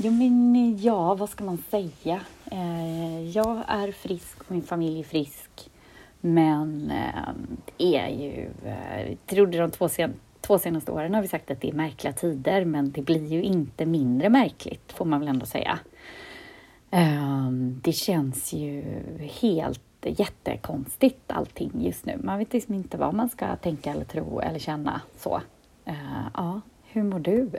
Jo, men eh, ja, vad ska man säga? Eh, jag är frisk och min familj är frisk. Men eh, det är ju... Eh, trodde de två, sen, två senaste åren har vi sagt att det är märkliga tider, men det blir ju inte mindre märkligt, får man väl ändå säga. Eh, det känns ju helt jättekonstigt allting just nu. Man vet liksom inte vad man ska tänka eller tro eller känna så. Eh, ja, hur mår du?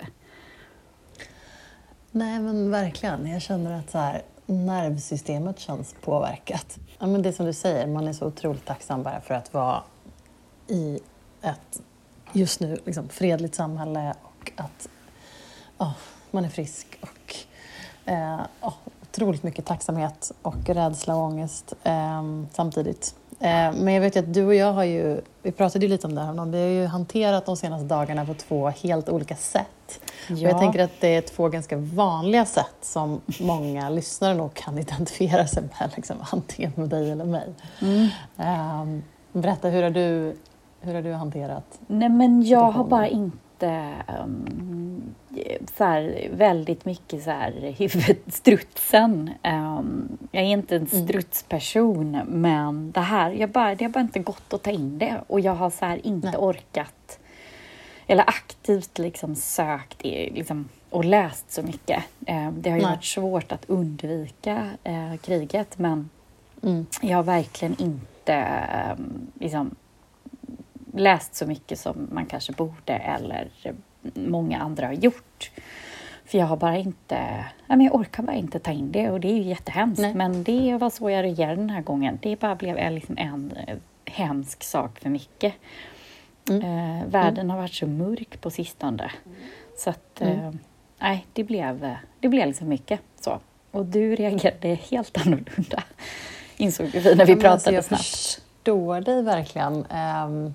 Nej, men verkligen. Jag känner att så här, nervsystemet känns påverkat. Ja, men det som du säger, man är så otroligt tacksam bara för att vara i ett just nu liksom, fredligt samhälle och att oh, man är frisk och eh, oh, otroligt mycket tacksamhet och rädsla och ångest eh, samtidigt. Eh, men jag vet ju att du och jag har ju, vi pratade ju lite om det här, vi har ju hanterat de senaste dagarna på två helt olika sätt. Ja. Och jag tänker att det är två ganska vanliga sätt som många lyssnare nog kan identifiera sig med, liksom, antingen med dig eller mig. Mm. Um, berätta, hur har, du, hur har du hanterat Nej, men Jag har bara inte um, så här, väldigt mycket så här, huvudstrutsen. Um, jag är inte en mm. strutsperson, mm. men det här, jag bara, det har bara inte gått att ta in det och jag har så här, inte Nej. orkat eller aktivt liksom sökt liksom, och läst så mycket. Eh, det har ju Nej. varit svårt att undvika eh, kriget men mm. jag har verkligen inte liksom, läst så mycket som man kanske borde eller många andra har gjort. För jag har bara inte, jag orkar bara inte ta in det och det är ju jättehemskt. Nej. Men det var så jag reagerade den här gången. Det bara blev liksom en hemsk sak för mycket. Mm. Eh, världen mm. har varit så mörk på sistone. Så att, mm. eh, nej, det blev, det blev liksom mycket så. Och du reagerade helt annorlunda, insåg vi när vi ja, pratade alltså jag snabbt. Jag förstår dig verkligen. Um,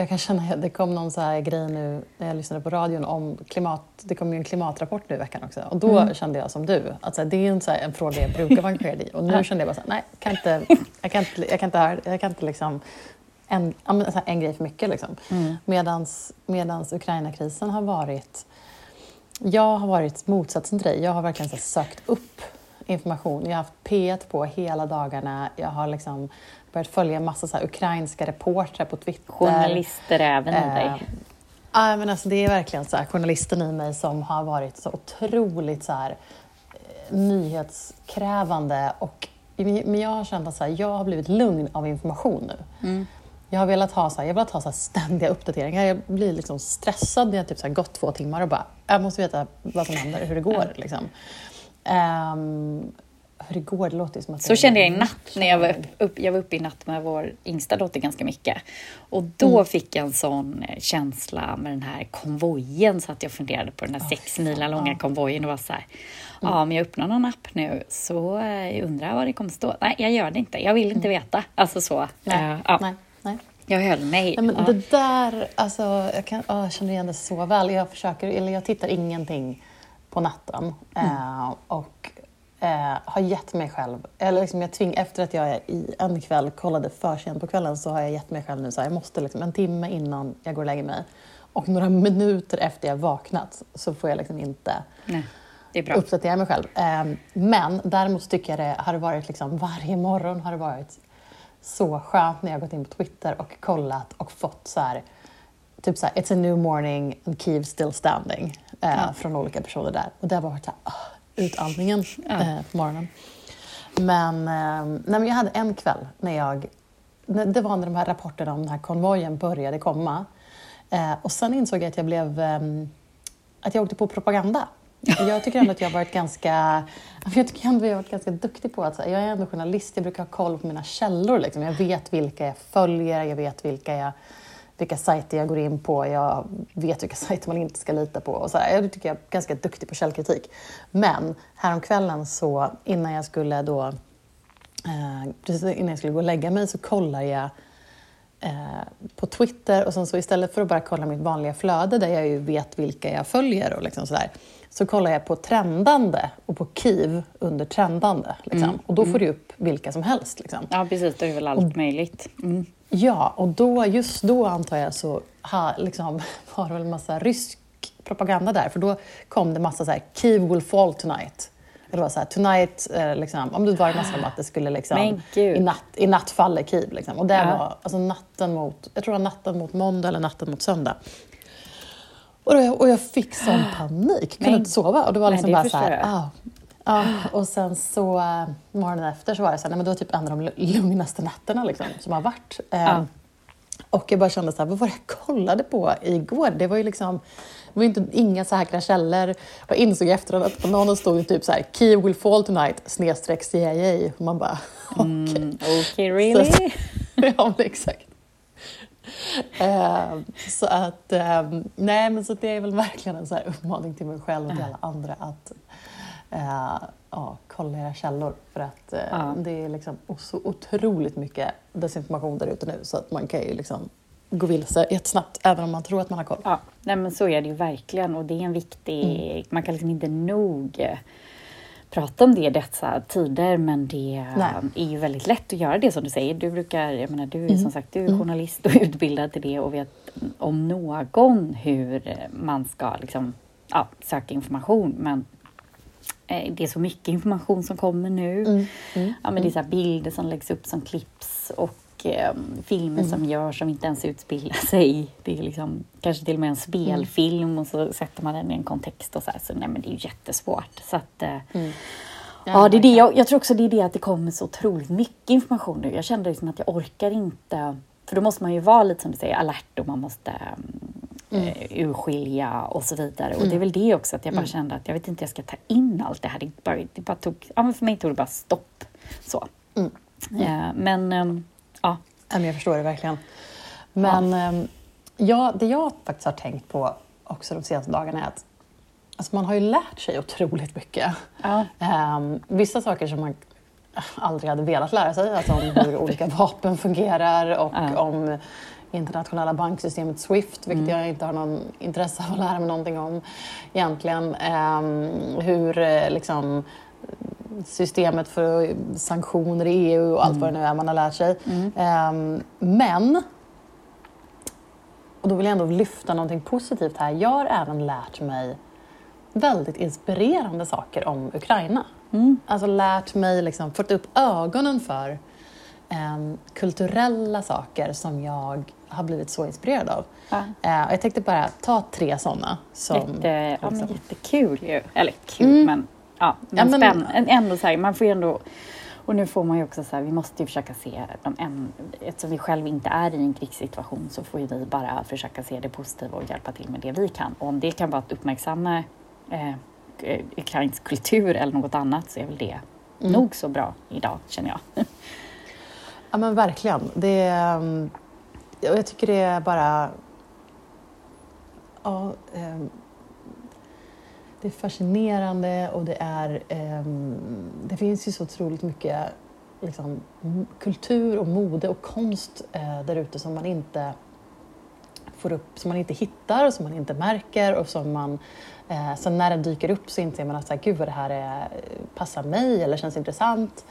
jag kan känna att det kom någon så här grej nu när jag lyssnade på radion om klimat. Det kom ju en klimatrapport nu i veckan också. Och då mm. kände jag som du, att så här, det är en, så här, en fråga jag brukar vara engagerad i. Och nu kände jag bara så här, nej, kan inte, jag kan inte, jag kan inte, jag kan inte liksom en, en grej för mycket. Liksom. Mm. Medans, medans Ukraina-krisen har varit... Jag har varit motsatsen till dig. Jag har verkligen så sökt upp information. Jag har haft P1 på hela dagarna. Jag har liksom börjat följa massa så ukrainska reportrar på Twitter. Journalister även i dig. Eh, ja, men alltså, det är verkligen så här, journalisten i mig som har varit så otroligt så här, eh, nyhetskrävande. Och, men jag har känt att så här, jag har blivit lugn av information nu. Mm. Jag har velat ha, så här, jag har velat ha så ständiga uppdateringar. Jag blir liksom stressad när jag typ så gått två timmar och bara, jag måste veta vad som händer, hur det går. Liksom. Um, hur det går, det låter som att Så kände jag i natt när jag var, upp, jag var uppe i natt med vår yngsta dotter ganska mycket. Och då mm. fick jag en sån eh, känsla med den här konvojen så att jag funderade på den här oh, sex mila långa konvojen och var så här, mm. ja, om jag öppnar någon app nu så äh, undrar jag vad det kommer stå. Nej, jag gör det inte. Jag vill inte mm. veta. Alltså så. Nej, uh, ja. nej. Nej. Jag höll mig. Nej, men ja. Det där, alltså, jag, kan, oh, jag känner igen det så väl. Jag, försöker, eller jag tittar ingenting på natten. Mm. Eh, och eh, har gett mig själv, eller liksom jag tving, efter att jag i en kväll kollade för sent på kvällen så har jag gett mig själv nu så här, jag måste liksom, en timme innan jag går och lägger mig och några minuter efter jag vaknat så får jag liksom inte Nej, uppdatera mig själv. Eh, men däremot tycker jag det har varit liksom, varje morgon har det varit så skönt när jag gått in på Twitter och kollat och fått så här, typ så här, it's a new morning and Kiev still standing eh, ja. från olika personer där. Och det har varit så här, oh, utandningen ja. eh, på morgonen. Men, eh, nej, men jag hade en kväll när jag, det var när de här rapporterna om den här konvojen började komma. Eh, och sen insåg jag att jag blev, ehm, att jag åkte på propaganda. Jag tycker ändå att jag har varit ganska, jag tycker ändå jag har varit ganska duktig på att, jag är ändå journalist, jag brukar ha koll på mina källor. Liksom. Jag vet vilka jag följer, jag vet vilka, jag, vilka sajter jag går in på, jag vet vilka sajter man inte ska lita på. Och så här. Jag tycker jag är ganska duktig på källkritik. Men häromkvällen så, innan jag skulle då, eh, precis innan jag skulle gå och lägga mig så kollar jag eh, på Twitter och sen så istället för att bara kolla mitt vanliga flöde där jag ju vet vilka jag följer och liksom sådär, så kollar jag på trendande och på KIV under trendande. Liksom. Mm. Och då får du upp vilka som helst. Liksom. Ja, precis. Det är väl allt och, möjligt. Mm. Ja, och då, just då antar jag så ha, liksom, var det väl en massa rysk propaganda där, för då kom det massa så här, Kiev will fall tonight. Var så här, tonight, eh, liksom, om det var massa om att det skulle liksom, i natt, i natt faller Kiev. Liksom. Och det ja. var alltså natten mot, jag tror det var natten mot måndag eller natten mot söndag. Och, då, och jag fick sån panik, kunde inte sova. Och det var liksom nej, det bara så här, ah, ah. och sen så uh, morgonen efter så var det så här, nej, men det var typ en av de lugnaste nätterna liksom, som har varit. Uh, ja. Och jag bara kände så här, vad var det jag kollade på igår? Det var ju liksom, det var inte, inga säkra källor. Jag insåg efteråt att på någon stod det typ så här, Kiev will fall tonight, snedstreck CIA. Och man bara, okej. Okay. Mm, okay, really? Så, ja, men exakt. Uh, så att, uh, nej men så det är väl verkligen en så här uppmaning till mig själv och till alla andra att uh, ja, kolla era källor. För att uh. det är liksom så otroligt mycket desinformation där ute nu så att man kan ju liksom gå vilse jättesnabbt även om man tror att man har koll. Ja, nej, men så är det ju verkligen och det är en viktig, mm. man kan liksom inte nog prata om det i dessa tider men det Nej. är ju väldigt lätt att göra det som du säger. Du brukar, jag menar du är mm. som sagt du är mm. journalist och utbildad till det och vet om någon hur man ska liksom, ja, söka information men eh, det är så mycket information som kommer nu. Mm. Mm. Ja, men det är så bilder som läggs upp som clips och eh, filmer mm. som görs som inte ens utspelar sig. Det är liksom, kanske till och med en spelfilm mm. och så sätter man den i en kontext och så här. Så nej, men det är ju jättesvårt. Så att, eh, mm. Ja, det är det. Jag, jag, tror också det är det att det kommer så otroligt mycket information nu. Jag kände liksom att jag orkar inte, för då måste man ju vara lite som du säger alert och man måste mm. uh, urskilja och så vidare. Och det är väl det också att jag bara mm. kände att jag vet inte jag ska ta in allt det här. Det bara, det bara tog, ja, men för mig tog det bara stopp. Så. Mm. Uh, men um, Ja. Jag förstår det verkligen. Men ja. Ehm, ja, det jag faktiskt har tänkt på också de senaste dagarna är att alltså man har ju lärt sig otroligt mycket. Ja. Um, vissa saker som man aldrig hade velat lära sig, alltså om hur olika vapen fungerar och ja. om internationella banksystemet Swift, vilket mm. jag inte har någon intresse av att lära mig någonting om egentligen. Um, hur eh, liksom, systemet för sanktioner i EU och allt mm. vad det nu är man har lärt sig. Mm. Um, men, och då vill jag ändå lyfta någonting positivt här. Jag har även lärt mig väldigt inspirerande saker om Ukraina. Mm. Alltså lärt mig, liksom, fått upp ögonen för um, kulturella saker som jag har blivit så inspirerad av. Ja. Uh, jag tänkte bara ta tre sådana. Som, Jätte, ja, liksom- jättekul ju. Eller kul, mm. men ja, men, ja, men ändå så här, man får ju ändå och nu får man ju också så här, vi måste ju försöka se de en, eftersom vi själva inte är i en krigssituation så får ju vi bara försöka se det positiva och hjälpa till med det vi kan. Och om det kan vara att uppmärksamma eh, ukrainsk kultur eller något annat så är väl det mm. nog så bra idag, känner jag. ja men verkligen. Det, mm, jag tycker det är bara ja, eh, det är fascinerande och det är... Eh, det finns ju så otroligt mycket liksom, kultur och mode och konst eh, där ute som man inte får upp, som man inte hittar och som man inte märker och som man... Eh, sen när den dyker upp så inser man att så här, gud vad det här är, passar mig eller känns intressant.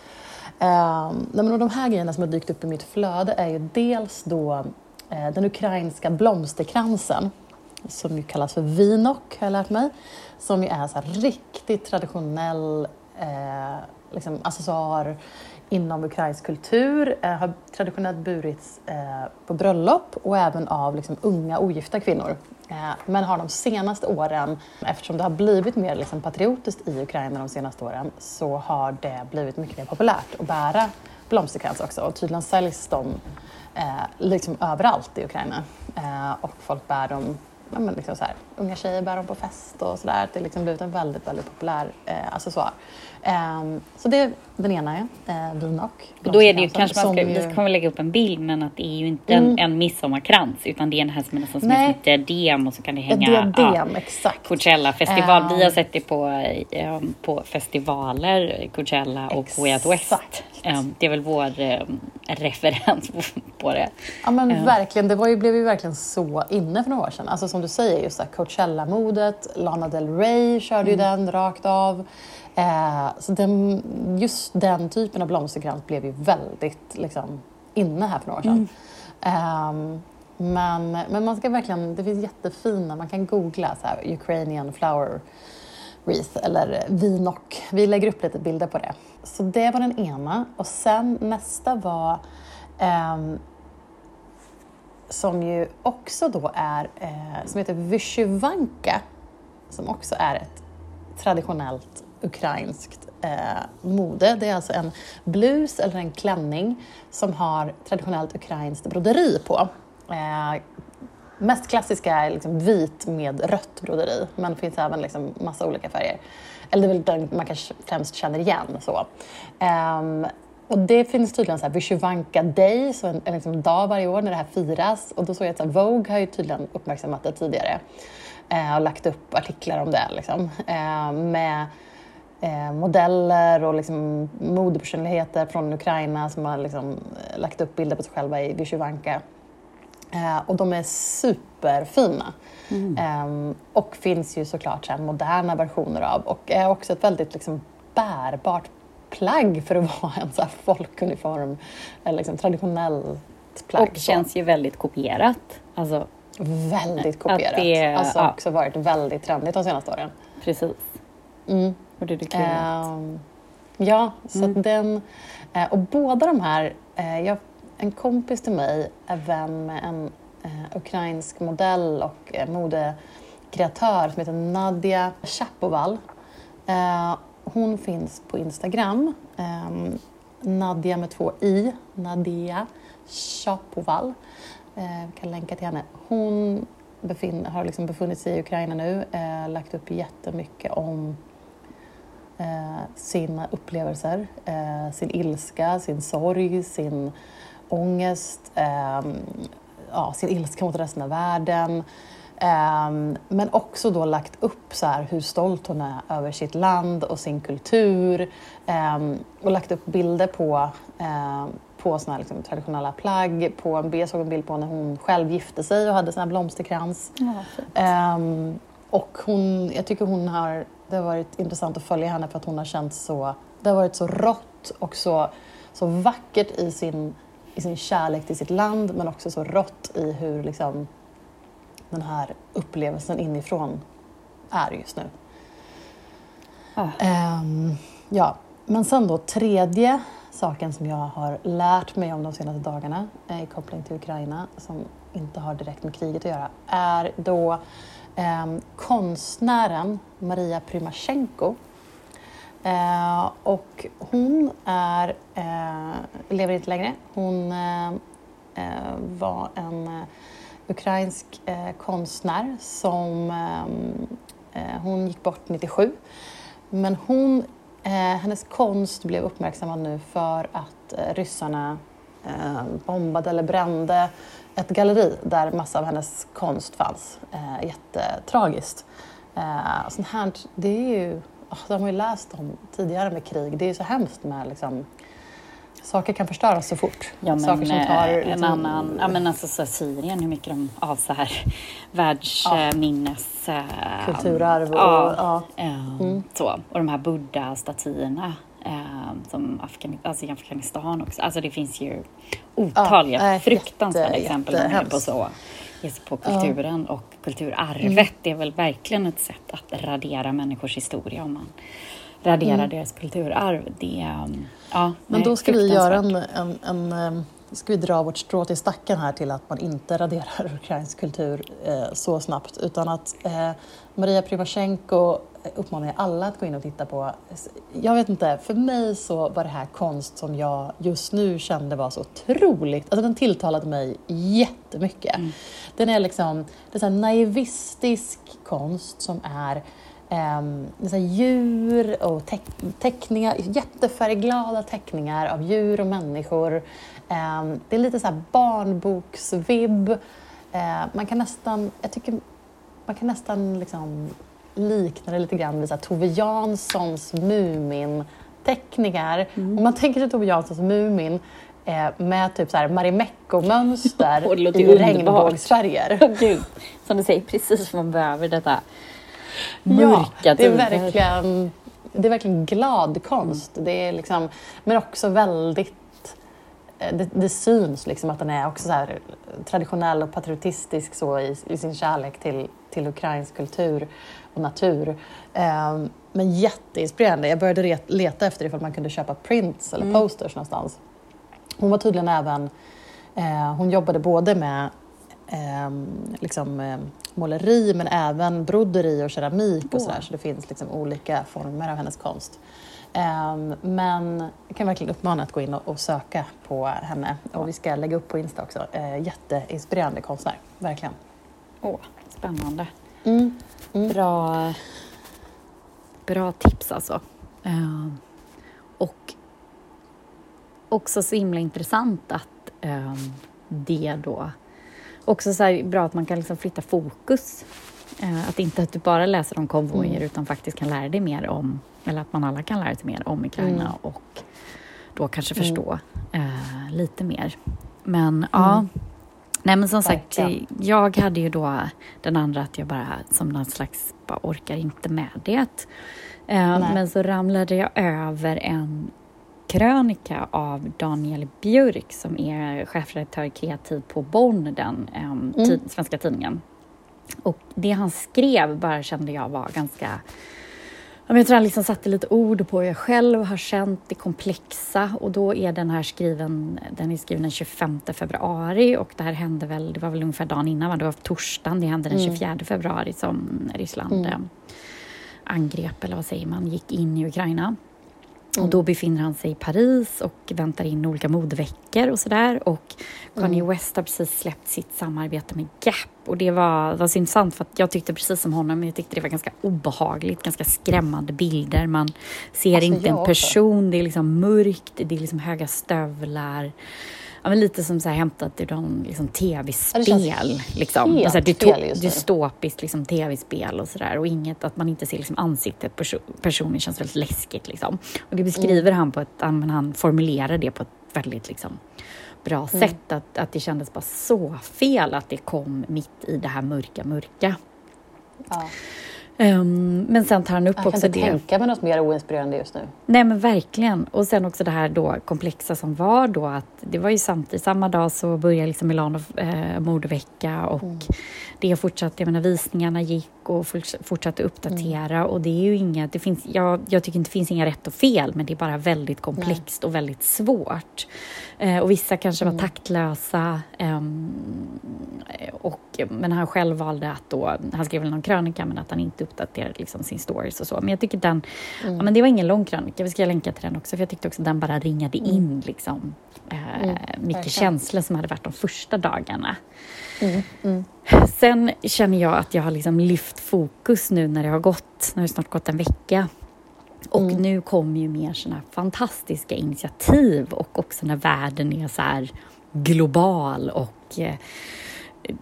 Eh, men de här grejerna som har dykt upp i mitt flöde är ju dels då eh, den ukrainska blomsterkransen som ju kallas för vinok, har jag lärt mig som ju är så riktigt traditionell eh, liksom accessoar inom ukrainsk kultur, eh, har traditionellt burits eh, på bröllop och även av liksom, unga ogifta kvinnor. Eh, men har de senaste åren, eftersom det har blivit mer liksom, patriotiskt i Ukraina de senaste åren, så har det blivit mycket mer populärt att bära blomsterkrans också och tydligen säljs de eh, liksom överallt i Ukraina eh, och folk bär dem ja, men liksom så här, unga tjejer bär dem på fest och sådär. Det har liksom blivit en väldigt, väldigt populär eh, accessoar. Um, så det är den ena, eh, vinok. Då är det ju kanske man ska, ju... vi kommer lägga upp en bild, men att det är ju inte mm. en, en midsommarkrans, utan det är en här som är nästan som ett diadem och så kan det hänga diadem, ja, exakt. Coachella-festival. Um, vi har sett det på, um, på festivaler, Coachella och Way Out West. Um, det är väl vår um, referens på, på, det. Ja men verkligen, det var ju, blev ju verkligen så inne för några år sedan. Alltså som du säger, just Coachella-modet, Lana Del Rey körde mm. ju den rakt av. Eh, så den, just den typen av blomsterkrans blev ju väldigt liksom, inne här för några år sedan. Mm. Eh, Men, men man ska verkligen, det finns jättefina, man kan googla så här, Ukrainian flower wreath eller vinok. Vi lägger upp lite bilder på det. Så det var den ena. Och sen nästa var ehm, som ju också då är, eh, som heter Vyshyvanka, som också är ett traditionellt ukrainskt eh, mode. Det är alltså en blus eller en klänning som har traditionellt ukrainskt broderi på. Eh, mest klassiska är liksom vit med rött broderi, men det finns även liksom massa olika färger. Eller det är väl den man kanske främst känner igen. Så. Um, och det finns tydligen så här Vyshyvanka Day, så en, en liksom dag varje år när det här firas. Och då såg jag att så här, Vogue har ju tydligen uppmärksammat det tidigare eh, och lagt upp artiklar om det. Liksom, eh, med eh, modeller och liksom modepersonligheter från Ukraina som har liksom, eh, lagt upp bilder på sig själva i Vyshyvanka. Eh, och de är superfina. Mm. Eh, och finns ju såklart så moderna versioner av och är också ett väldigt liksom, bärbart plagg för att vara en så folkuniform, eller liksom traditionellt plagg. Och känns ju väldigt kopierat. Alltså, väldigt kopierat. Det, alltså ja. också varit väldigt trendigt de senaste åren. Precis. Mm. Och är kul. Uh, ja, så mm. den... Uh, och båda de här... Uh, jag, en kompis till mig är vän med en uh, ukrainsk modell och modekreatör som heter Nadia Chapoval. hon finns på Instagram. Um, Nadia med två i, Nadia Chapoval. Jag kan länka till henne. Hon har liksom befunnit sig i Ukraina nu, eh, lagt upp jättemycket om eh, sina upplevelser, eh, sin ilska, sin sorg, sin ångest, eh, ja, sin ilska mot resten av världen. Um, men också då lagt upp så här hur stolt hon är över sitt land och sin kultur. Um, och lagt upp bilder på, um, på såna här liksom, traditionella plagg. På en, jag såg en bild på när hon själv gifte sig och hade sån här blomsterkrans. Ja, och hon, jag tycker hon har det har varit intressant att följa henne för att hon har känt så, det har varit så rått och så, så vackert i sin, i sin kärlek till sitt land men också så rått i hur liksom, den här upplevelsen inifrån är just nu. Ah. Um, ja, men sen då tredje saken som jag har lärt mig om de senaste dagarna i koppling till Ukraina som inte har direkt med kriget att göra är då eh, konstnären Maria Primasjenko. Eh, och hon är, eh, lever inte längre. Hon eh, eh var en eh, ukrainsk eh, konstnär som ehm, eh, hon gick bort 97. Men hon, hennes konst blev uppmärksammad nu för att ryssarna ehm, bombade eller brände ett galleri där massa av hennes konst fanns. Eh, jättetragiskt. Eh, sånt här, det är ju, oh, det har man ju läst om tidigare med krig. Det är ju så hemskt med liksom, saker kan förstöras så fort. Ja, men, saker som tar, en liksom, annan, ja men alltså så Syrien, hur mycket de av så här världsminnes... Ja. Kulturarv och... Ja, ja. Mm. Så, och de här buddha-statyerna eh, som Afghan, alltså i Afghanistan också. Alltså det finns ju otaliga ja, äh, fruktansvärda jätte, exempel jätte, på så. Just på kulturen ja. och kulturarvet. Mm. Det är väl verkligen ett sätt att radera människors historia om man raderar mm. deras kulturarv. Det, um, ja, Men då ska vi göra en, en, en um, ska vi dra vårt strå till stacken här till att man inte raderar ukrainsk kultur eh, så snabbt utan att eh, Maria Primasjenko uppmanar alla att gå in och titta på. Jag vet inte, för mig så var det här konst som jag just nu kände var så otroligt, alltså den tilltalade mig jättemycket. Mm. Den är liksom, det är så naivistisk konst som är Um, så djur och teck teckningar, jättefärgglada teckningar av djur och människor. Um, det är lite så här barnboksvibb. Uh, man kan nästan, jag tycker, man kan nästan liksom liknar det lite grann vid Tove Janssons Mumin-teckningar. Mm. Om man tänker sig Tove Janssons Mumin eh, med typ Marimekko-mönster i regnbågsfärger. Gud, som du säger, precis vad man behöver detta mörka ja, det är verkligen, det är verkligen glad konst. Mm. Det är liksom, men också väldigt eh, det, det syns liksom att den är också så traditionell och patriotistisk så i, i sin kärlek till, till ukrainsk kultur och natur. Eh, men jätteinspirerande. Jag började leta efter ifall man kunde köpa prints eller mm. posters någonstans. Hon var tydligen även, eh, hon jobbade både med eh, liksom, eh, måleri men även broderi och keramik och oh. sådär. Så det finns liksom olika former av hennes konst. Um, men jag kan verkligen uppmana att gå in och, och söka på henne. Och vi ska lägga upp på Insta också. Uh, jätteinspirerande konstnär, verkligen. Åh, oh, spännande. Mm. Mm. Bra, bra tips alltså. Uh, och också så himla intressant att uh, det då också så bra att man kan liksom flytta fokus. Uh, att inte att du bara läser om konvojer mm. utan faktiskt kan lära dig mer om eller att man alla kan lära sig mer om Ukraina mm. och då kanske mm. förstå eh, lite mer. Men ja, mm. Nej men som sagt, jag hade ju då den andra att jag bara som någon slags, bara orkar inte med det. Eh, men så ramlade jag över en krönika av Daniel Björk som är chefredaktör kreativ på Bonn, den eh, mm. svenska tidningen. Och det han skrev bara kände jag var ganska jag tror han liksom satte lite ord på hur jag själv har känt det komplexa och då är den här skriven, den är skriven den 25 februari och det här hände väl, det var väl ungefär dagen innan, det var torsdagen, det hände den 24 mm. februari som Ryssland mm. Eh, angrep, eller vad säger man, gick in i Ukraina. Och då befinner han sig i Paris och väntar in olika modeveckor och sådär. Och Kanye mm. West har precis släppt sitt samarbete med Gap. Och det var, var så intressant för att jag tyckte precis som honom, jag tyckte det var ganska obehagligt, ganska skrämmande bilder. Man ser alltså, inte en person, det är liksom mörkt, det är liksom höga stövlar ja, men lite som så här hämtat ur någon liksom, tv-spel. Liksom. Helt alltså, dy dystopiskt liksom, tv-spel och sådär. Och inget, att man inte ser liksom, ansiktet på personen känns väldigt läskigt. Liksom. Och det beskriver mm. han på ett, han, han formulerar det på ett väldigt liksom, bra mm. sätt. Att, att det kändes bara så fel att det kom mitt i det här mörka, mörka. Ja. Um, men sen tar han upp också det. Jag kan inte tänka mig något mer oinspirerande just nu. Nej men verkligen. Och sen också det här då komplexa som var då att det var ju samtidigt, samma dag så började liksom Milano eh, modevecka och mm. det fortsatte, jag menar visningarna gick och fortsatte uppdatera mm. och det är ju inget, det finns, jag, jag tycker inte det finns inga rätt och fel men det är bara väldigt komplext Nej. och väldigt svårt. Eh, och vissa kanske mm. var taktlösa eh, och, men han själv valde att då, han skrev väl någon krönika men att han inte uppdaterade liksom sin stories och så. Men jag tycker den, mm. ja, men det var ingen lång krönika, vi ska länka till den också för jag tyckte också den bara ringade mm. in liksom eh, mm, mycket känslor som hade varit de första dagarna. Mm, mm. Sen känner jag att jag har liksom lyft fokus nu när det har gått, när det snart gått en vecka. Och mm. nu kommer ju mer sådana fantastiska initiativ och också när världen är så här global och eh,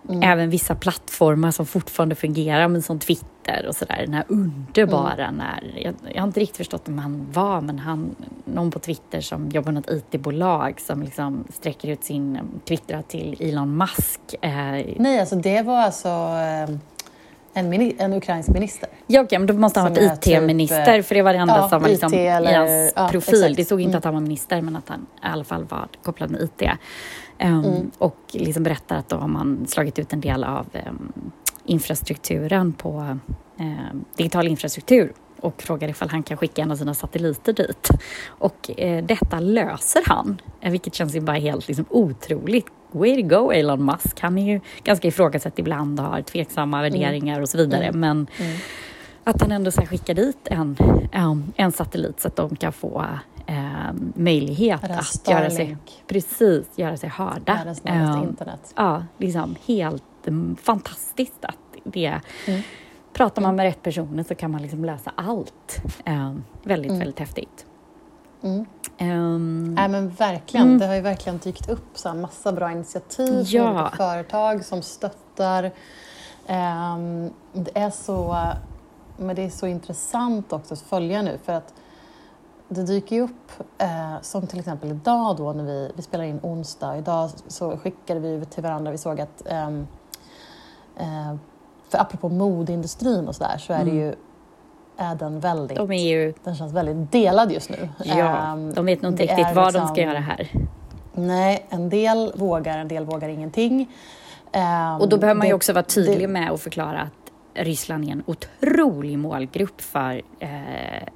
Mm. Även vissa plattformar som fortfarande fungerar, men som Twitter och sådär. Den här underbara mm. när... Jag, jag, har inte riktigt förstått vem han var, men han, någon på Twitter som jobbar något IT-bolag som liksom sträcker ut sin Twitter till Elon Musk. Eh, Nej, alltså det var alltså... Eh... En, en, ukrainsk minister? Ja, okej, men då måste han ha varit IT-minister, typ, för det var det enda ja, som var liksom eller, i hans ja, profil. Exakt. Det stod inte mm. att han var minister, men att han i alla fall var kopplad med IT. Um, mm. Och liksom berättar att då har man slagit ut en del av um, infrastrukturen på um, digital infrastruktur och frågar ifall han kan skicka en av sina satelliter dit. Och eh, detta löser han, eh, vilket känns ju bara helt liksom, otroligt. Way to go Elon Musk. Han är ju ganska ifrågasatt ibland och har tveksamma mm. värderingar och så vidare. Mm. Men mm. att han ändå så skickar dit en, en, en satellit så att de kan få eh, möjlighet att göra sig, precis, göra sig hörda. Världens eh, internet. Ja, liksom helt fantastiskt att det mm. Pratar man med rätt personer så kan man liksom lösa allt. Eh, väldigt, mm. väldigt häftigt. Mm. Um, Nej, men verkligen. Mm. Det har ju verkligen dykt upp så här massa bra initiativ ja. från olika företag som stöttar. Um, det, är så, men det är så intressant också att följa nu för att det dyker ju upp, eh, som till exempel idag då när vi, vi spelar in onsdag. Idag så skickade vi till varandra, vi såg att eh, för apropå modeindustrin och sådär så är det mm. ju är den väldigt, de är ju... den känns väldigt delad just nu. Ja, um, de vet nog inte riktigt vad liksom, de ska göra här. Nej, en del vågar, en del vågar ingenting. Um, och då behöver man ju också vara tydlig det, med att förklara att Ryssland är en otrolig målgrupp för, eh,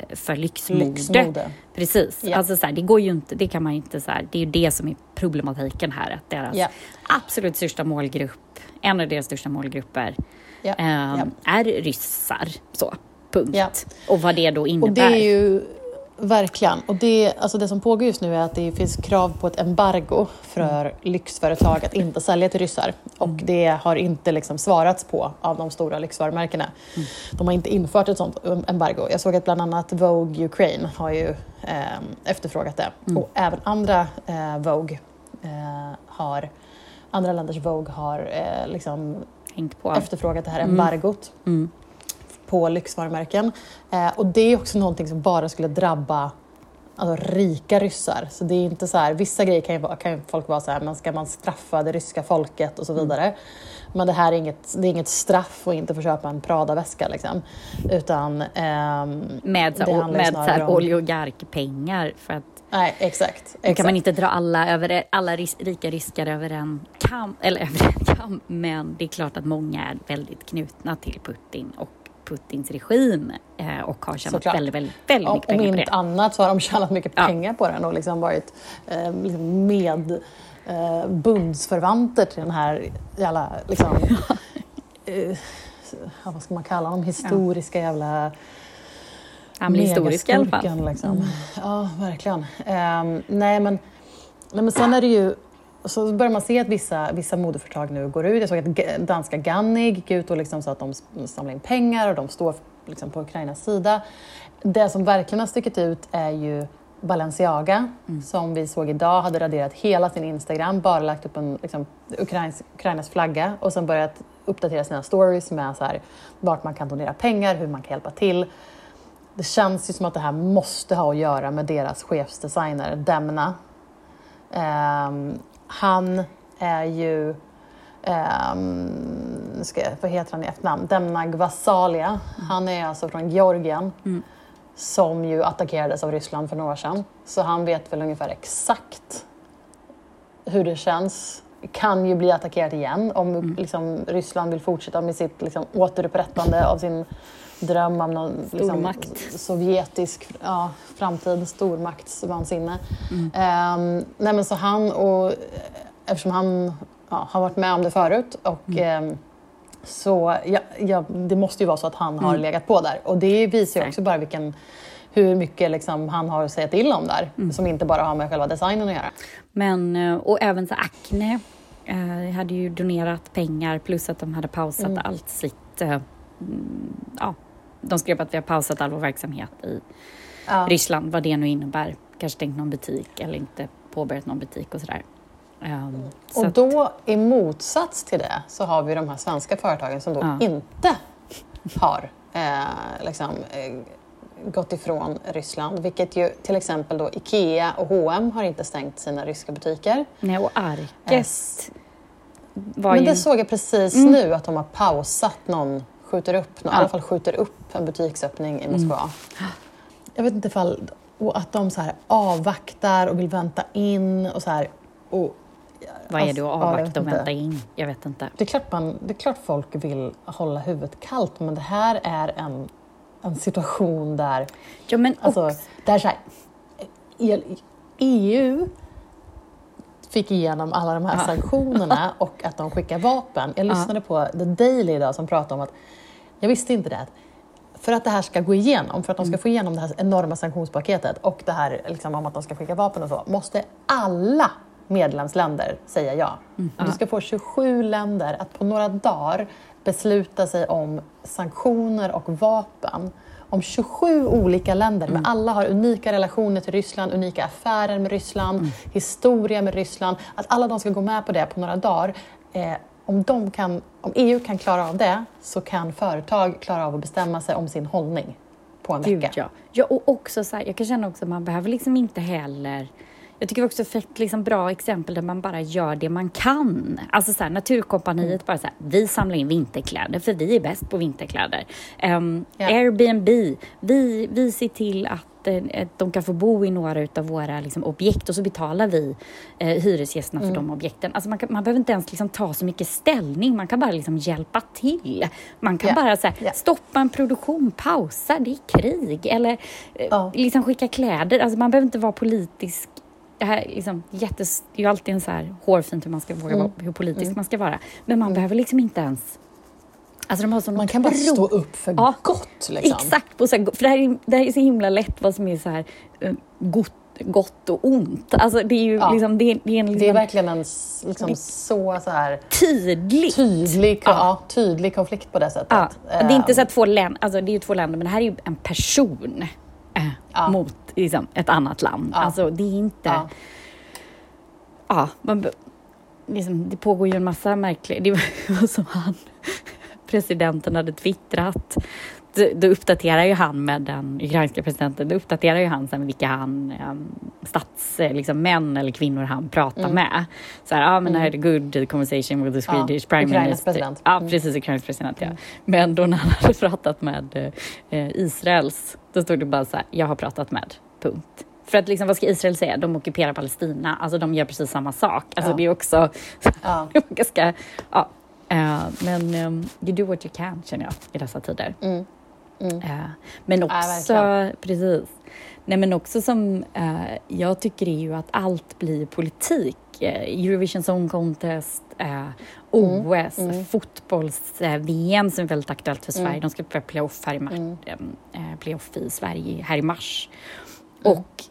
för lyxmode. lyxmode. Precis. Yeah. Alltså, så här, det går ju inte, det kan man inte så här, det är ju det som är problematiken här, att deras yeah. absolut största målgrupp, en av deras största målgrupper, yeah. Eh, är ryssar. Så, punkt. Och vad det då innebär. Verkligen. Och det, alltså det som pågår just nu är att det finns krav på ett embargo för mm. lyxföretag att inte sälja till ryssar. Och mm. det har inte liksom svarats på av de stora lyxvarumärkena. Mm. De har inte infört ett sånt embargo. Jag såg att bland annat Vogue Ukraine har ju eh, efterfrågat det. Mm. Och även andra eh, Vogue eh, har, andra länders Vogue har eh, liksom efterfrågat det här mm. embargot. Mm på lyxvarumärken. Eh, och det är också någonting som bara skulle drabba alltså, rika ryssar. Så det är inte så här, vissa grejer kan ju, kan ju folk vara så här, men ska man straffa det ryska folket och så mm. vidare. Mm. Men det här är inget, det är inget straff att inte få köpa en Prada-väska. Liksom. Utan, ehm, med så, med så här, om... oligarkpengar. För att Nej, exakt. exakt. kan man inte dra alla, över, alla ris, rika ryskar över en, kam, eller över en kam, men det är klart att många är väldigt knutna till Putin och Putins regim eh, och har tjänat Såklart. väldigt, väldigt, väldigt mycket pengar på det. Om inte annat så har de tjänat mycket ja. pengar på den och liksom varit eh, liksom med eh, bundsförvanter till den här jävla, liksom, eh, vad ska man kalla dem, historiska ja. jävla Ja, men historiska i alla fall. Liksom. Mm. Ja, verkligen. Um, nej, men, nej, men sen är det ju så börjar man se att vissa, vissa modeföretag nu går ut. Jag såg att danska Gannig gick ut och liksom sa att de samlar in pengar och de står liksom på Ukrainas sida. Det som verkligen har stuckit ut är ju Balenciaga, mm. som vi såg idag, hade raderat hela sin Instagram, bara lagt upp en liksom, Ukrains, Ukrainas flagga och sen börjat uppdatera sina stories med så här, vart man kan donera pengar, hur man kan hjälpa till. Det känns ju som att det här måste ha att göra med deras chefsdesigner Demna. Um, han är ju, um, ska, vad heter han i efternamn, Demna Gvasalia. Mm. Han är alltså från Georgien. Mm. som ju attackerades av Ryssland för några år sedan. Så han vet väl ungefär exakt hur det känns. Kan ju bli attackerat igen om mm. liksom, Ryssland vill fortsätta med sitt liksom, återupprättande av sin dröm om någon liksom, sovjetisk ja, framtid, stormaktsvansinne. Mm. Nej, men så han, och, eftersom han ja, har varit med om det förut och mm. um, så ja, ja, det måste ju vara så att han har mm. legat på där. Och det visar ju också bara vilken, hur mycket liksom han har att säga till om där, mm. som inte bara har med själva designen att göra. Men, eh, och även så Acne eh, hade ju donerat pengar plus att de hade pausat mm. allt sitt eh, ja, de skrev att vi har pausat all vår verksamhet i ja. Ryssland, vad det nu innebär. Kanske stängt någon butik eller inte påbörjat någon butik och sådär. Um, och så då att... i motsats till det så har vi de här svenska företagen som då ja. inte har eh, liksom, eh, gått ifrån Ryssland, vilket ju till exempel då Ikea och H&M har inte stängt sina ryska butiker. Nej, och Arket eh, Men ju... det såg jag precis mm. nu, att de har pausat någon skjuter upp, ja. i alla fall skjuter upp en butiksöppning i Moskva. Mm. Jag vet inte ifall, och att de så här avvaktar och vill vänta in och så här. Och, Vad är det att avvakta och vänta in? Jag vet inte. Det är, klart man, det är klart folk vill hålla huvudet kallt, men det här är en, en situation där... Ja, men alltså, också... där så här, EU fick igenom alla de här ja. sanktionerna och att de skickar vapen. Jag lyssnade ja. på The Daily idag som pratade om att jag visste inte det. För att det här ska gå igenom, för att de ska mm. få igenom det här enorma sanktionspaketet och det här liksom, om att de ska skicka vapen och så, måste alla medlemsländer säga ja. Mm. Du ska få 27 länder att på några dagar besluta sig om sanktioner och vapen om 27 olika länder, mm. men alla har unika relationer till Ryssland, unika affärer med Ryssland, mm. historia med Ryssland. Att alla de ska gå med på det på några dagar eh, om, de kan, om EU kan klara av det så kan företag klara av att bestämma sig om sin hållning på en Gud, vecka. Ja. ja, och också så här, jag kan känna också att man behöver liksom inte heller jag tycker också fett liksom bra exempel där man bara gör det man kan. Alltså så här, Naturkompaniet mm. bara så här, vi samlar in vinterkläder för vi är bäst på vinterkläder. Um, ja. Airbnb, vi, vi ser till att att, eh, att de kan få bo i några av våra liksom, objekt och så betalar vi eh, hyresgästerna för de objekten. Alltså man, kan, man behöver inte ens liksom, ta så mycket ställning, man kan bara liksom, hjälpa till. Man kan Ja, bara så här, ja. stoppa en produktion, pausa, det är krig. Eller Ja. liksom, skicka kläder. Alltså, man behöver inte vara politisk det här liksom jättes, det är ju alltid en så här hårfint hur man ska våga Mm. vara, hur politisk man ska vara. Men man behöver liksom inte ens... Alltså de har sån Man kan bara stå upp för Ja, gott. Liksom. Exakt, och så här, för det här, är, det här är så himla lätt vad som är så här eh, gott, gott och ont. Alltså det är ju Ja. liksom, det är, det är en Det är liksom verkligen en liksom, så, så här, tydlig... tydlig, ja. tydlig konflikt på det sättet. Ja, det är inte Ehm, så att två länder, alltså det är ju två länder, men det här är ju en person Ja. mot liksom, ett annat land. Ja. Alltså det är inte... Ja. Ja, man, liksom, det pågår ju en massa märkliga... Det var som han, presidenten hade twittrat. Då, då uppdaterar ju han med den ukrainska presidenten, då uppdaterar ju han sen vilka han, um, stats, eh, liksom män eller kvinnor han pratar med. Så här, ja men I had a good conversation with the Mm. Ja, Swedish prime Ukrainas minister. president. Ja, Mm. precis, Ukrainas president ja. Men då när han hade pratat med eh, Israels, då stod det bara så här, jag har pratat med, punkt. För att liksom, vad ska Israel säga? De ockuperar Palestina, alltså de gör precis samma sak. Alltså Ja. det är också Ja. ganska, ja. Eh, men um, you do what you can känner jag i dessa tider. Mm. Mm. Eh, men också, verkligen. precis. Nej men också som eh, jag tycker är ju att allt blir politik. Eh, Eurovision Song Contest, eh, OS, mm. fotbolls-VM som är väldigt aktuellt för Sverige. Mm. De ska spela playoff, här i mars, Mm. eh, playoff i Sverige här i mars. Mm. Och eh,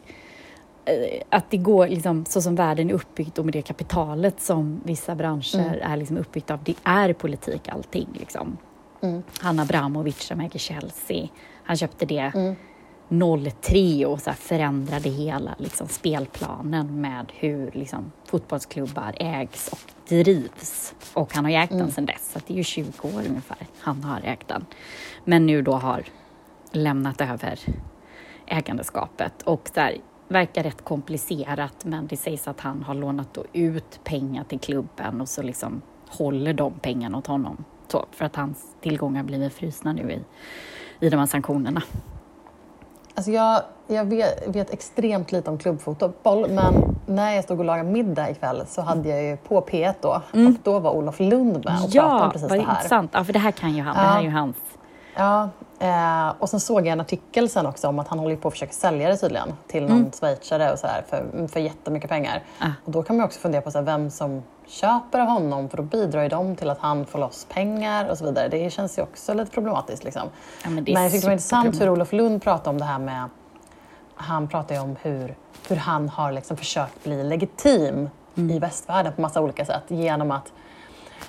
att det går liksom, så som världen är uppbyggd och med det kapitalet som vissa branscher Mm. är liksom uppbyggt av, det är politik allting. Liksom. Mm. Han Abramovic som äger Chelsea, han köpte det Mm. 03 och så förändrade hela liksom, spelplanen med hur liksom, fotbollsklubbar ägs och drivs. Och han har ju ägt den sedan dess, så det är ju 20 år ungefär han har ägt den. Men nu då har lämnat över ägandeskapet och här, verkar rätt komplicerat men det sägs att han har lånat ut pengar till klubben och så liksom håller de pengarna åt honom. Så, för att hans tillgångar blivit frusna nu i, i de här sanktionerna. Alltså jag jag vet, vet extremt lite om klubbfotboll, men när jag stod och lagade middag ikväll så hade jag ju på P1 då, och då var Olof Lund med och pratade om Ja, precis vad det här. intressant. Ja, för det här kan ju han. Det Ja. här är ju hans. Ja, eh, och sen såg jag en artikel sen också om att han håller på att försöka sälja det tydligen till någon schweizare och så här för, för jättemycket pengar. Ah. Och då kan man också fundera på så här, vem som köper av honom för då bidrar ju de till att han får loss pengar och så vidare. Det känns ju också lite problematiskt. Liksom. Ja, men det Men jag tyckte det var intressant hur. Olof Lund pratade om det här med... Han pratade ju om hur, hur han har liksom försökt bli legitim Mm. i västvärlden på massa olika sätt genom att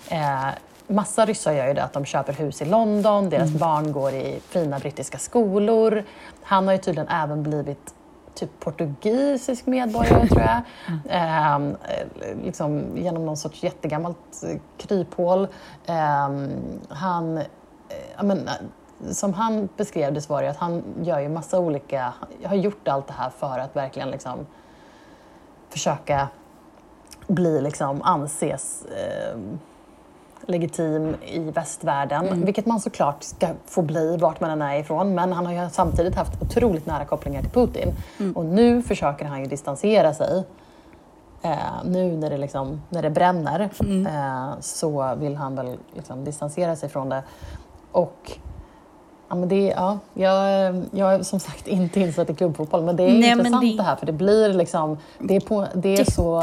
eh, Massa ryssar gör ju det att de köper hus i London, deras Mm. barn går i fina brittiska skolor. Han har ju tydligen även blivit typ portugisisk medborgare tror jag. Ehm, eh, liksom genom någon sorts jättegammalt eh, kryphål. Ehm, han, eh, men, eh, som han beskrev det så var det att han gör ju massa olika, har gjort allt det här för att verkligen liksom försöka bli liksom anses eh, legitim i västvärlden, vilket man såklart ska få bli vart man än är ifrån. Men han har ju samtidigt haft otroligt nära kopplingar till Putin och nu försöker han ju distansera sig. Eh, nu när det, liksom, när det bränner eh, så vill han väl liksom distansera sig från det. Och Ja, men det, ja, jag, jag är som sagt inte insatt i klubbfotboll, men det är Nej, intressant det... det- här för det blir liksom, det är, på, det är, så,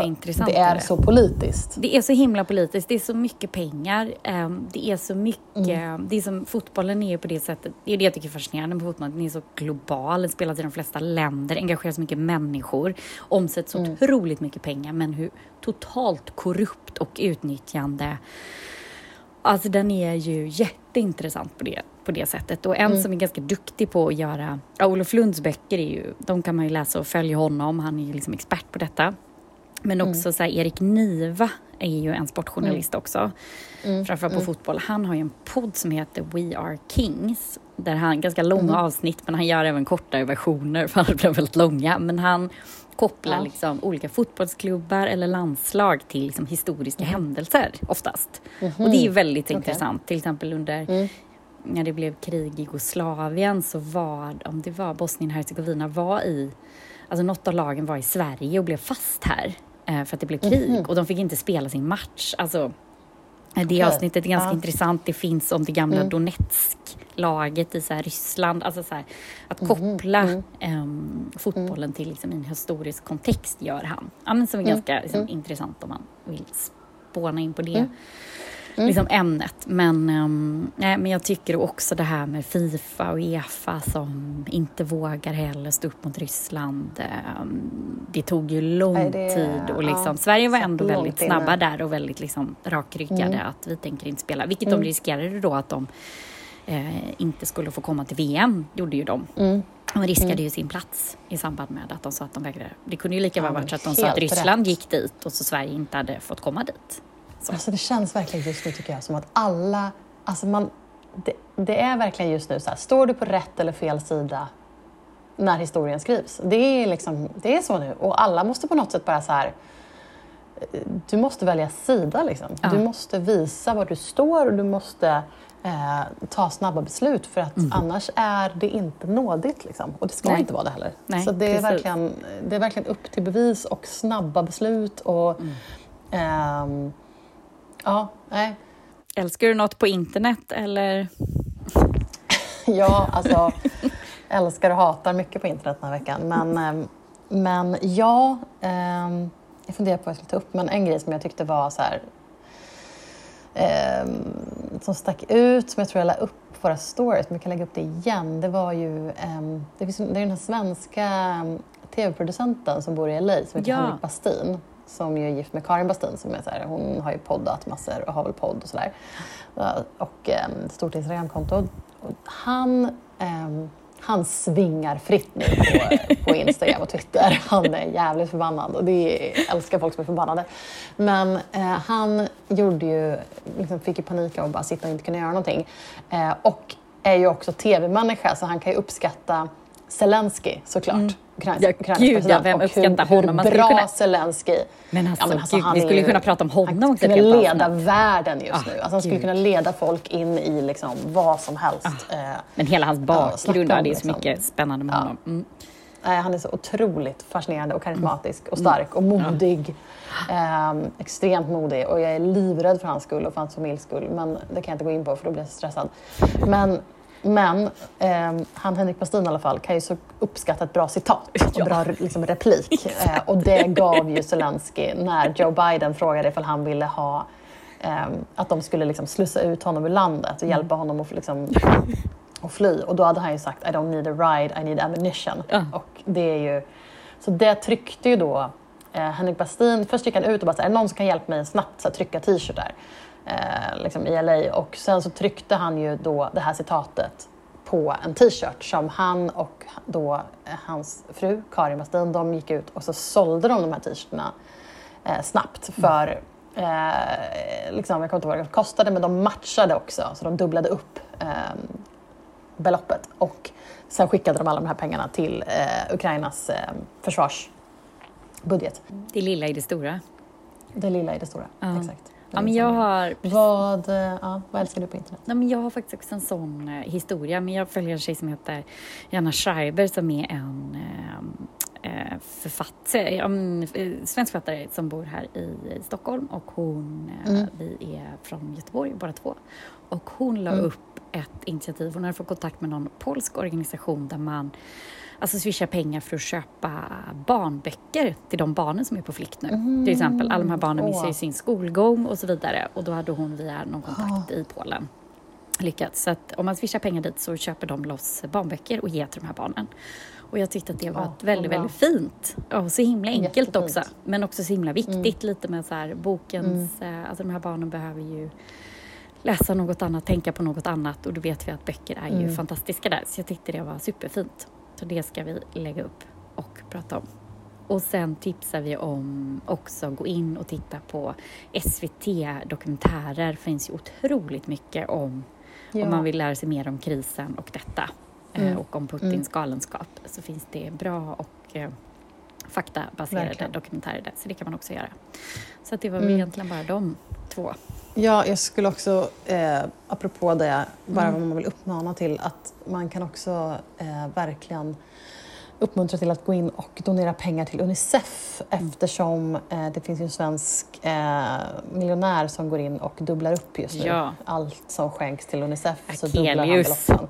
det är så politiskt. Det är så himla politiskt, det är så mycket pengar, ehm, det är så mycket, det är som fotbollen är ju på det sättet, det är det jag tycker är fascinerande med fotbollen, den är så global, den spelas i de flesta länder, engagerar så mycket människor, omsätts så otroligt mycket pengar, men hur totalt korrupt och utnyttjande Alltså den är ju jätteintressant på det, på det sättet. Och en som är ganska duktig på att göra... Ja, Olof Lunds böcker är ju, de kan man ju läsa och följa honom. Han är ju liksom expert på detta. Men också så här, Erik Niva är ju en sportjournalist också. Framförallt på fotboll. Han har ju en podd som heter We Are Kings. Där han, ganska långa avsnitt, men han gör även kortare versioner för att blir väldigt långa. Men han kopplar Ja. liksom olika fotbollsklubbar eller landslag till liksom historiska händelser oftast. Och det är ju väldigt intressant. Till exempel under när det blev krig i Jugoslavien så var, om det var Bosnien-Hercegovina, var i, alltså något av lagen var i Sverige och blev fast här eh, för att det blev krig Mhm. och de fick inte spela sin match. Alltså, det avsnittet är ganska Ja. intressant. Det finns om det gamla Mm. Donetsk-laget i så här Ryssland. Alltså så här, att Mhm, koppla mm. ehm, fotbollen till liksom, en historisk kontext gör han. Ja, men som är Mm, ganska liksom, mm. intressant om man vill spåna in på det Mm. Liksom, ämnet. Men, um, nej, men jag tycker också det här med Fifa och Uefa som inte vågar heller stå upp mot Ryssland. ehm, det tog ju lång Nej, det- tid och liksom, ja, Sverige var ändå väldigt inne. snabba där och väldigt liksom, rakryggade Mm. att vi tänker inte spela. Vilket Mm. de riskerade då att de eh, inte skulle få komma till VM, gjorde ju de. Mm. De riskade Mm. ju sin plats i samband med att de sa att de vägrade. Det kunde ju lika Ja, väl men varit så att de sa att Ryssland rätt. gick dit och så Sverige inte hade fått komma dit. Så. Alltså det känns verkligen just nu tycker jag som att alla, alltså man, det, det är verkligen just nu så här, står du på rätt eller fel sida när historien skrivs? Det är, liksom, det är så nu och alla måste på något sätt bara så här, eh, du måste välja sida liksom. Ja. Du måste visa var du står och du måste eh, ta snabba beslut för att annars är det inte nådigt liksom. Och det ska Nej. inte vara det heller. Nej, så det är, verkligen, det är verkligen upp till bevis och snabba beslut och ehm, Ja, nej. Älskar du något på internet eller? Ja, alltså älskar och hatar mycket på internet den här veckan. Men, ehm, men ja, ehm, jag funderar på vad jag skulle ta upp. Men en grej som jag tyckte var så här, ehm, som stack ut, som jag tror jag la upp på våra stories, men vi kan lägga upp det igen. Det var ju, ehm, det, finns, det är den här svenska ehm, tv-producenten som bor i LA som heter Ja. Henrik Bastin. Som ju är gift med Karin Bastin som är så här, hon har ju poddat massor och har väl podd och sådär. Och ehm, ett stort Instagramkonto. Han, ehm, han svingar fritt nu på, på Instagram och Twitter. Han är jävligt förbannad och det är, jag älskar folk som är förbannade. Men eh, han gjorde ju, liksom fick ju panik av att bara sitta och inte kunna göra någonting. Eh, och är ju också tv-människa så han kan ju uppskatta Zelensky såklart. Ukrains- Mm. Ja, Ukrainas gud, ja, president. vem uppskattar hur, honom? Hur bra kunna- Zelensky Men alltså, gud, han vi skulle ju- kunna prata om honom Han skulle helt leda avsnitt. världen just Ah, nu. Alltså han skulle kunna leda folk in i liksom vad som helst. Eh, Men hela hans bakgrund, ja, det är så liksom. mycket spännande med Ja. honom. Mm. Nej, han är så otroligt fascinerande och karismatisk och stark och modig. Ehm, extremt modig och jag är livrädd för hans skull och för hans familjs skull. Men det kan jag inte gå in på för då blir jag så stressad. Men, men ehm, han Henrik Bastin i alla fall kan ju så uppskatta ett bra citat och bra liksom, replik. Eh, och det gav ju Zelensky när Joe Biden frågade ifall han ville ha ehm, att de skulle liksom slussa ut honom ur landet och hjälpa honom att liksom, och fly. Och då hade han ju sagt I don't need a ride, I need ammunition. Ja. Och det är ju, så det tryckte ju då eh, Henrik Bastin, först gick han ut och bara så här, någon som kan hjälpa mig snabbt så här, trycka t-shirtar eh, liksom i LA. Och sen så tryckte han ju då det här citatet på en t-shirt som han och då eh, hans fru Karin Bastin, de gick ut och så sålde de de här t-shirtarna eh, snabbt för eh, liksom, jag kommer inte ihåg vad det kostade, men de matchade också, så de dubblade upp eh, beloppet. Och sen skickade de alla de här pengarna till eh, Ukrainas försvarsbudget. Det lilla i det stora. Det lilla i det stora. Ja. Exakt. Ja, men liksom jag det. har Vad, eh, ja, vad älskar du på internet? Nej, men jag har faktiskt också en sån eh, historia, men jag följer en tjej som heter Jana Schreiber som är en eh, eh, författare, ja, eh, svensk författare som bor här i, Stockholm och hon, Mm. vi är från Göteborg båda två. Och hon la Mm. upp ett initiativ, hon hade fått kontakt med någon polsk organisation där man alltså swishar pengar för att köpa barnböcker till de barnen som är på flykt nu. Till exempel, alla de här barnen missar ju sin skolgång och så vidare och då hade hon via någon kontakt i Polen lyckats. Så att om man swishar pengar dit så köper de loss barnböcker och ger till de här barnen. Och jag tyckte att det var Ja, ett väldigt, väldigt fint och så himla enkelt Jättefint. Mm. också. Men också så himla viktigt lite med så här bokens, eh, alltså de här barnen behöver ju läsa något annat, tänka på något annat och då vet vi att böcker är ju Mm. fantastiska fantastiska där. Så jag tyckte det var superfint. Så det ska vi lägga upp och prata om. Och sen tipsar vi om också gå in och titta på SVT-dokumentärer. Det finns ju otroligt mycket om, om man vill lära sig mer om krisen och detta. eh, Mm. Och om Putins galenskap. Så finns det bra och eh, faktabaserade Verkligen. dokumentärer där, så det kan man också göra. Så det var väl Mm. egentligen bara de två. Ja, jag skulle också, eh, apropå det, bara Mm. vad man vill uppmana till, att man kan också eh, verkligen uppmuntra till att gå in och donera pengar till Unicef Mm. eftersom eh, det finns ju en svensk eh, miljonär som går in och dubblar upp just nu. Ja. Allt som skänks till Unicef så dubblar han Akelius. beloppen.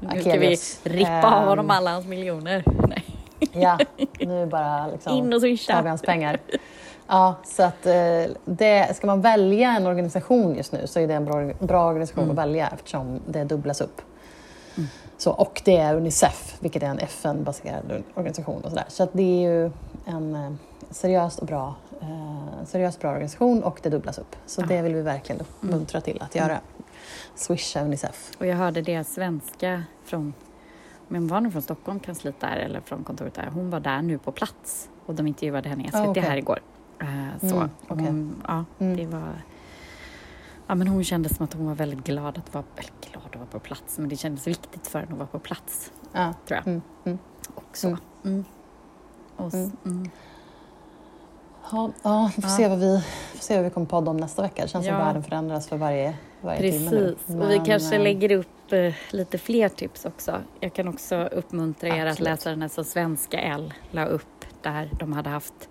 Nu ska vi Akelius. rippa av Ehm, honom alla hans miljoner. Nej. Ja, nu bara liksom In och swisha. vi hans pengar. Ja, så att eh, det, ska man välja en organisation just nu så är det en bra, bra organisation att välja eftersom det dubblas upp. Så, och det är Unicef, vilket är en FN-baserad organisation. och Så, där. så att det är ju en eh, seriös och bra, eh, seriös bra organisation och det dubblas upp. Så det vill vi verkligen uppmuntra till att göra. Swisha Unicef. Och jag hörde deras svenska från, men var hon från Stockholm, kansliet där, eller från kontoret där, hon var där nu på plats och de intervjuade henne i SVT Ah, okej. här igår. Eh, så. Mm, Och okej. hon, ja, Mm. det var... Ja, men hon kände som att hon var väldigt glad att vara, eller glad att vara på plats, men det kändes viktigt för henne att vara på plats, Ja. tror jag. Mm, mm. Också. Och, s- Mm. mm. Ja, ja, vi får, Ja. Se vad vi, får se vad vi kommer podda om nästa vecka. Det känns som Ja. världen förändras för varje, varje timme nu. Precis, och vi Men, kanske eh, lägger upp eh, lite fler tips också. Jag kan också uppmuntra er att Absolut. läsa den här som Svenska L la upp där de hade haft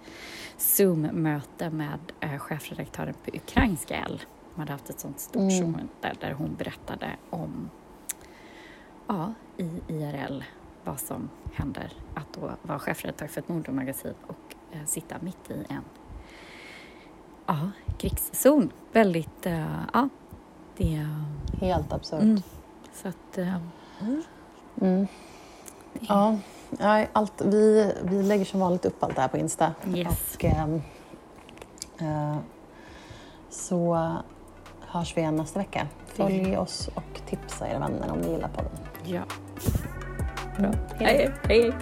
Zoom-möte med eh, chefredaktören på Ukrainska L. De hade haft ett sånt stort Mm. Zoom-möte där hon berättade om ja, i IRL vad som händer att då vara chefredaktör för ett Nordmagasin och eh, sitta mitt i en ja, krigszon. Väldigt, eh, ja, det... är- Helt absurt. Mm. Så att... eh, Mm. Ja, nej, allt, vi, vi lägger som vanligt upp allt det här på Insta. Yes. Och, eh, så hörs vi igen nästa vecka. Följ oss och tipsa era vänner om ni gillar podden. ja. Bra. Hej, hej.